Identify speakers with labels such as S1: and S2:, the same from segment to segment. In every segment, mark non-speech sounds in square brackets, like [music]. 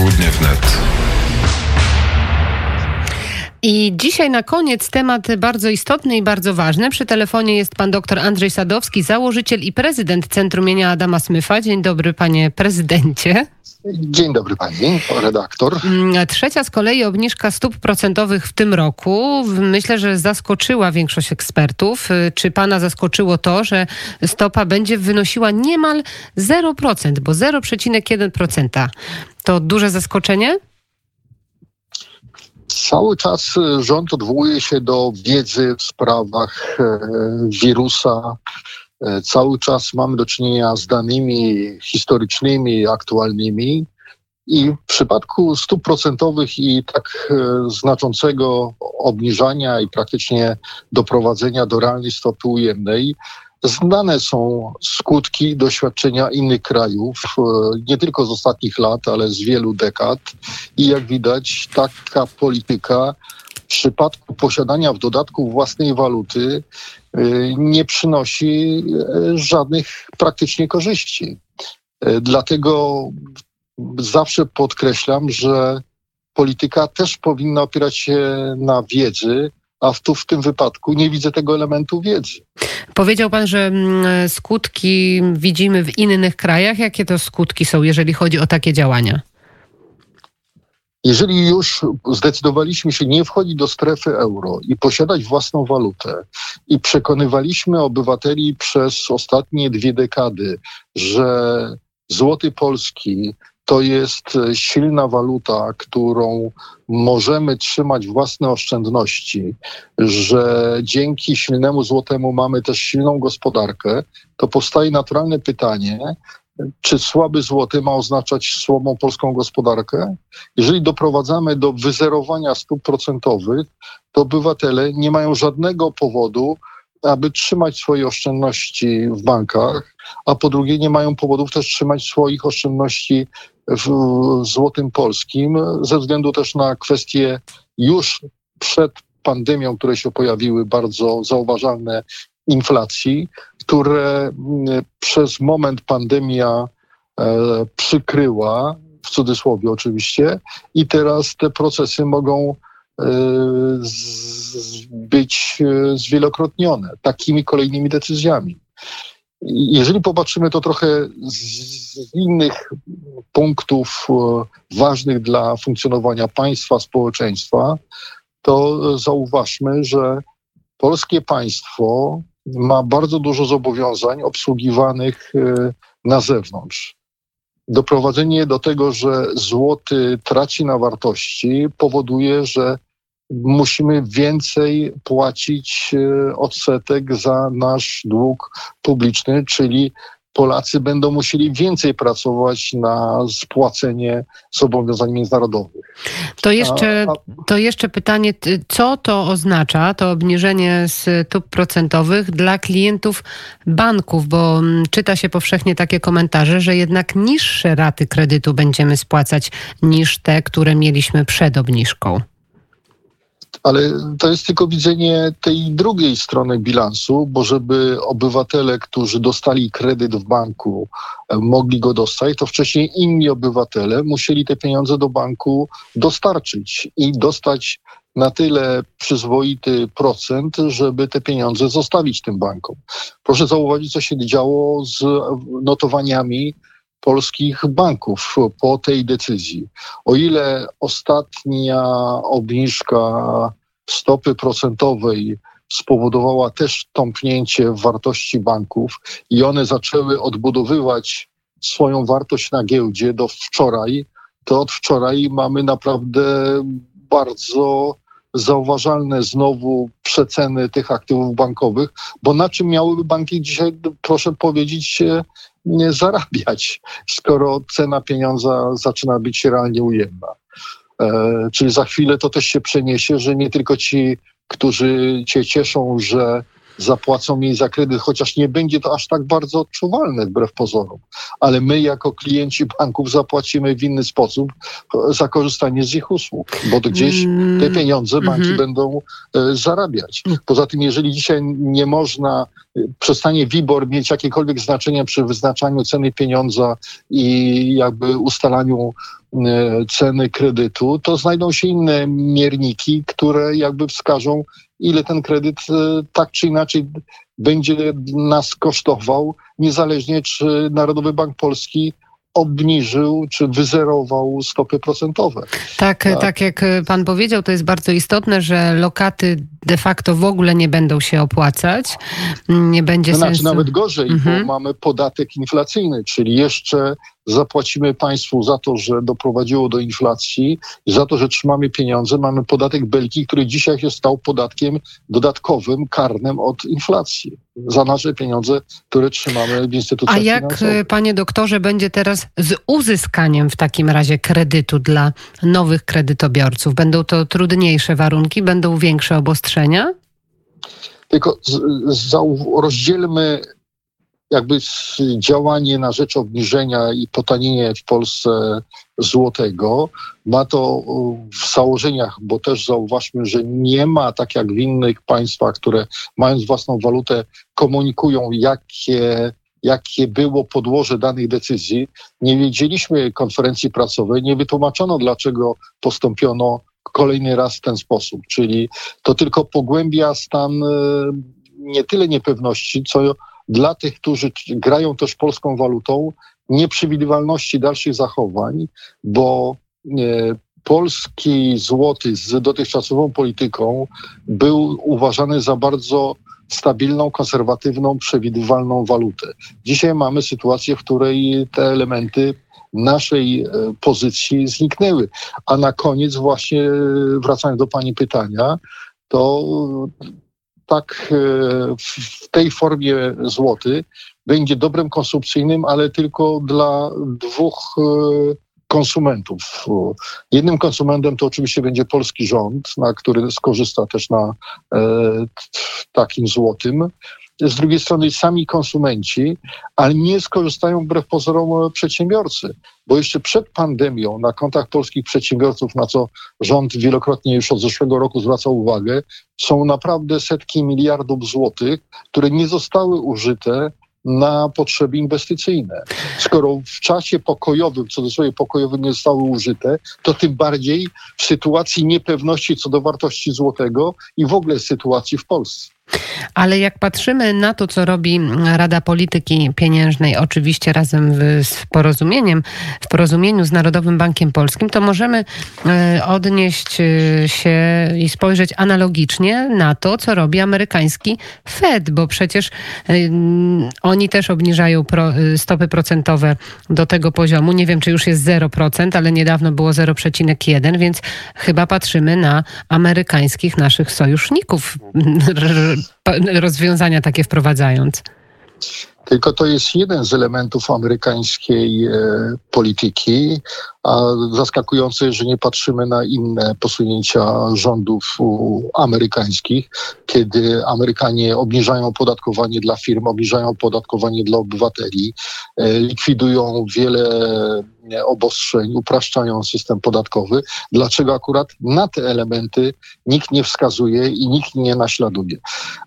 S1: Popołudnie wnet.
S2: I dzisiaj na koniec temat bardzo istotny i bardzo ważny. Przy telefonie jest pan dr Andrzej Sadowski, założyciel i prezydent Centrum Mienia Adama Smyfa. Dzień dobry panie prezydencie.
S3: Dzień dobry pani, redaktor.
S2: Mm, trzecia z kolei obniżka stóp procentowych w tym roku. Myślę, że zaskoczyła większość ekspertów. Y, czy pana zaskoczyło to, że stopa będzie wynosiła niemal 0%, bo 0,1% to duże zaskoczenie?
S3: Cały czas rząd odwołuje się do wiedzy w sprawach e, wirusa. E, cały czas mamy do czynienia z danymi historycznymi, aktualnymi. I w przypadku stóp procentowych i tak e, znaczącego obniżania i praktycznie doprowadzenia do realnej stopy ujemnej, Znane są skutki doświadczenia innych krajów, e, nie tylko z ostatnich lat, ale z wielu dekad. I jak widać, taka polityka w przypadku posiadania w dodatku własnej waluty e, nie przynosi e, żadnych praktycznie korzyści. Dlatego zawsze podkreślam, że polityka też powinna opierać się na wiedzy, a tu w tym wypadku nie widzę tego elementu wiedzy.
S2: Powiedział pan, że mm, skutki widzimy w innych krajach. Jakie to skutki są, jeżeli chodzi o takie działania?
S3: Jeżeli już zdecydowaliśmy się nie wchodzić do strefy euro i posiadać własną walutę i przekonywaliśmy obywateli przez ostatnie dwie dekady, że złoty polski to jest e, silna waluta, którą możemy trzymać własne oszczędności, że dzięki silnemu złotemu mamy też silną gospodarkę, to powstaje naturalne pytanie, czy słaby złoty ma oznaczać słabą polską gospodarkę? Jeżeli doprowadzamy do wyzerowania stóp procentowych, to obywatele nie mają żadnego powodu, aby trzymać swoje oszczędności w bankach, a po drugie nie mają powodów też trzymać swoich oszczędności w złotym polskim, ze względu też na kwestie już przed pandemią, które się pojawiły, bardzo zauważalne inflacji, które mm, przez moment pandemia e, przykryła, w cudzysłowie oczywiście, i teraz te procesy mogą e, być e, zwielokrotnione takimi kolejnymi decyzjami. Jeżeli popatrzymy to trochę z innych punktów e, ważnych dla funkcjonowania państwa, społeczeństwa, to zauważmy, że polskie państwo ma bardzo dużo zobowiązań obsługiwanych e, na zewnątrz. Doprowadzenie do tego, że złoty traci na wartości, powoduje, że musimy więcej płacić e, odsetek za nasz dług publiczny, czyli Polacy będą musieli więcej pracować na spłacenie zobowiązań międzynarodowych.
S2: To jeszcze, to jeszcze pytanie, co to oznacza, to obniżenie stóp procentowych dla klientów banków, bo mm, czyta się powszechnie takie komentarze, że jednak niższe raty kredytu będziemy spłacać niż te, które mieliśmy przed obniżką.
S3: Ale to jest tylko widzenie tej drugiej strony bilansu, bo żeby obywatele, którzy dostali kredyt w banku, e, mogli go dostać, to wcześniej inni obywatele musieli te pieniądze do banku dostarczyć i dostać na tyle przyzwoity procent, żeby te pieniądze zostawić tym bankom. Proszę zauważyć, co się działo z notowaniami polskich banków po tej decyzji. O ile ostatnia obniżka stopy procentowej spowodowała też tąpnięcie wartości banków i one zaczęły odbudowywać swoją wartość na giełdzie do wczoraj, to od wczoraj mamy naprawdę bardzo zauważalne znowu przeceny tych aktywów bankowych, bo na czym miałyby banki dzisiaj, proszę powiedzieć, zarabiać, skoro cena pieniądza zaczyna być realnie ujemna. E, czyli za chwilę to też się przeniesie, że nie tylko ci, którzy cię cieszą, że zapłacą mniej za kredyt, chociaż nie będzie to aż tak bardzo odczuwalne wbrew pozorom. Ale my jako klienci banków zapłacimy w inny sposób za korzystanie z ich usług, bo gdzieś te pieniądze banki mm -hmm. będą e, zarabiać. Poza tym, jeżeli dzisiaj nie można przestanie WIBOR mieć jakiekolwiek znaczenie przy wyznaczaniu ceny pieniądza i jakby ustalaniu ceny kredytu, to znajdą się inne mierniki, które jakby wskażą, ile ten kredyt tak czy inaczej będzie nas kosztował, niezależnie czy Narodowy Bank Polski obniżył czy wyzerował stopy procentowe.
S2: Tak, tak, tak, jak pan powiedział, to jest bardzo istotne, że lokaty de facto w ogóle nie będą się opłacać. Nie będzie
S3: to znaczy,
S2: sensu.
S3: nawet gorzej, mhm. bo mamy podatek inflacyjny, czyli jeszcze zapłacimy państwu za to, że doprowadziło do inflacji, za to, że trzymamy pieniądze. Mamy podatek Belki, który dzisiaj się stał podatkiem dodatkowym, karnym od inflacji za nasze pieniądze, które trzymamy w instytucjach
S2: A jak,
S3: finansowych.
S2: panie doktorze, będzie teraz z uzyskaniem w takim razie kredytu dla nowych kredytobiorców? Będą to trudniejsze warunki? Będą większe obostrzenia?
S3: Tylko z, z, rozdzielmy jakby działanie na rzecz obniżenia i potanienia w Polsce złotego. Ma to w założeniach, bo też zauważmy, że nie ma tak jak w innych państwach, które mając własną walutę komunikują, jakie jakie było podłoże danych decyzji. Nie wiedzieliśmy konferencji prasowej, nie wytłumaczono, dlaczego postąpiono kolejny raz w ten sposób. Czyli to tylko pogłębia stan e, nie tyle niepewności, co dla tych, którzy grają też polską walutą, nieprzewidywalności dalszych zachowań, bo e, polski złoty z dotychczasową polityką był uważany za bardzo stabilną, konserwatywną, przewidywalną walutę. Dzisiaj mamy sytuację, w której te elementy naszej e, pozycji zniknęły. A na koniec właśnie e, wracając do Pani pytania, to tak e, w tej formie złoty będzie dobrem konsumpcyjnym, ale tylko dla dwóch e, konsumentów. Jednym konsumentem to oczywiście będzie polski rząd, na który skorzysta też na e, takim złotym z drugiej strony sami konsumenci, ale nie skorzystają wbrew pozorom przedsiębiorcy, bo jeszcze przed pandemią na kontach polskich przedsiębiorców, na co rząd wielokrotnie już od zeszłego roku zwracał uwagę, są naprawdę setki miliardów złotych, które nie zostały użyte na potrzeby inwestycyjne. Skoro w czasie pokojowym, co do sobie pokojowym nie zostały użyte, to tym bardziej w sytuacji niepewności co do wartości złotego i w ogóle sytuacji w Polsce.
S2: Ale jak patrzymy na to, co robi Rada Polityki Pieniężnej, oczywiście razem z porozumieniem, w porozumieniu z Narodowym Bankiem Polskim, to możemy e, odnieść e, się i spojrzeć analogicznie na to, co robi amerykański Fed, bo przecież e, oni też obniżają stopy procentowe do tego poziomu. Nie wiem, czy już jest 0%, ale niedawno było 0,1, więc chyba patrzymy na amerykańskich naszych sojuszników [laughs] rozwiązania takie wprowadzając.
S3: Tylko to jest jeden z elementów amerykańskiej e, polityki, a zaskakujące, że nie patrzymy na inne posunięcia rządów amerykańskich, kiedy Amerykanie obniżają opodatkowanie dla firm, obniżają opodatkowanie dla obywateli, likwidują wiele obostrzeń, upraszczają system podatkowy. Dlaczego akurat na te elementy nikt nie wskazuje i nikt nie naśladuje?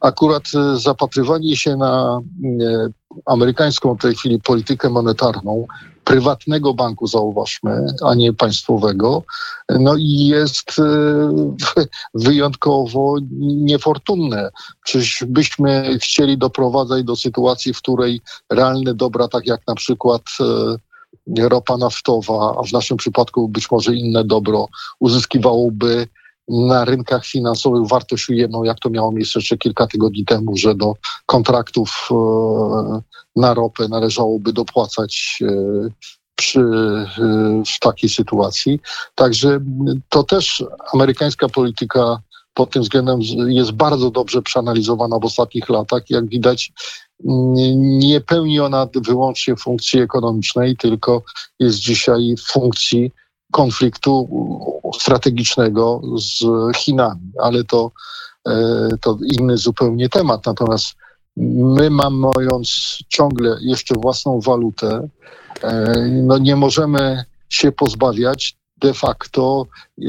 S3: Akurat e, zapatrywanie się na amerykańską w tej chwili politykę monetarną prywatnego banku, zauważmy, a nie państwowego, no i jest e, [laughs] wyjątkowo niefortunne. Czyż byśmy chcieli doprowadzać do sytuacji, w której realne dobra, tak jak na przykład e, ropa naftowa, a w naszym przypadku być może inne dobro, uzyskiwałoby na rynkach finansowych wartość ujemną, jak to miało miejsce jeszcze kilka tygodni temu, że do kontraktów e, na ropę należałoby dopłacać e, przy, e, w takiej sytuacji. Także to też amerykańska polityka pod tym względem jest bardzo dobrze przeanalizowana w ostatnich latach. Jak widać, nie pełni ona wyłącznie funkcji ekonomicznej, tylko jest dzisiaj w funkcji konfliktu strategicznego z Chinami, ale to, e, to inny zupełnie temat. Natomiast my mając ciągle jeszcze własną walutę, e, no nie możemy się pozbawiać de facto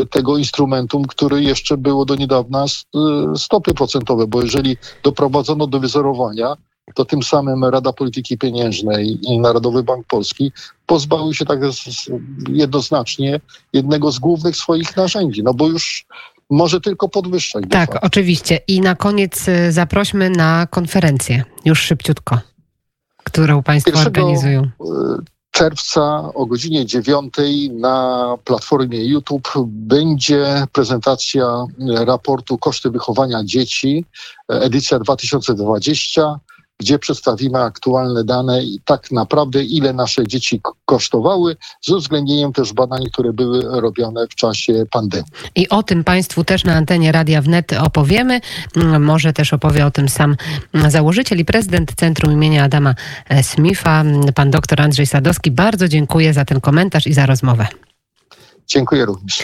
S3: tego instrumentum, który jeszcze było do niedawna stopy procentowe, bo jeżeli doprowadzono do wyzerowania, to tym samym Rada Polityki Pieniężnej i Narodowy Bank Polski pozbawiły się tak jednoznacznie jednego z głównych swoich narzędzi, no bo już może tylko podwyższać.
S2: Tak, oczywiście. I na koniec y, zaprośmy na konferencję, już szybciutko, którą Państwo organizują. Y,
S3: czerwca o godzinie 9 na platformie YouTube będzie prezentacja raportu Koszty wychowania dzieci, edycja 2020 gdzie przedstawimy aktualne dane i tak naprawdę ile nasze dzieci kosztowały, z uwzględnieniem też badań, które były robione w czasie pandemii.
S2: I o tym Państwu też na antenie Radia Wnet opowiemy. Mm, może też opowie o tym sam założyciel i prezydent Centrum imienia Adama Smitha, pan dr Andrzej Sadowski. Bardzo dziękuję za ten komentarz i za rozmowę.
S3: Dziękuję również.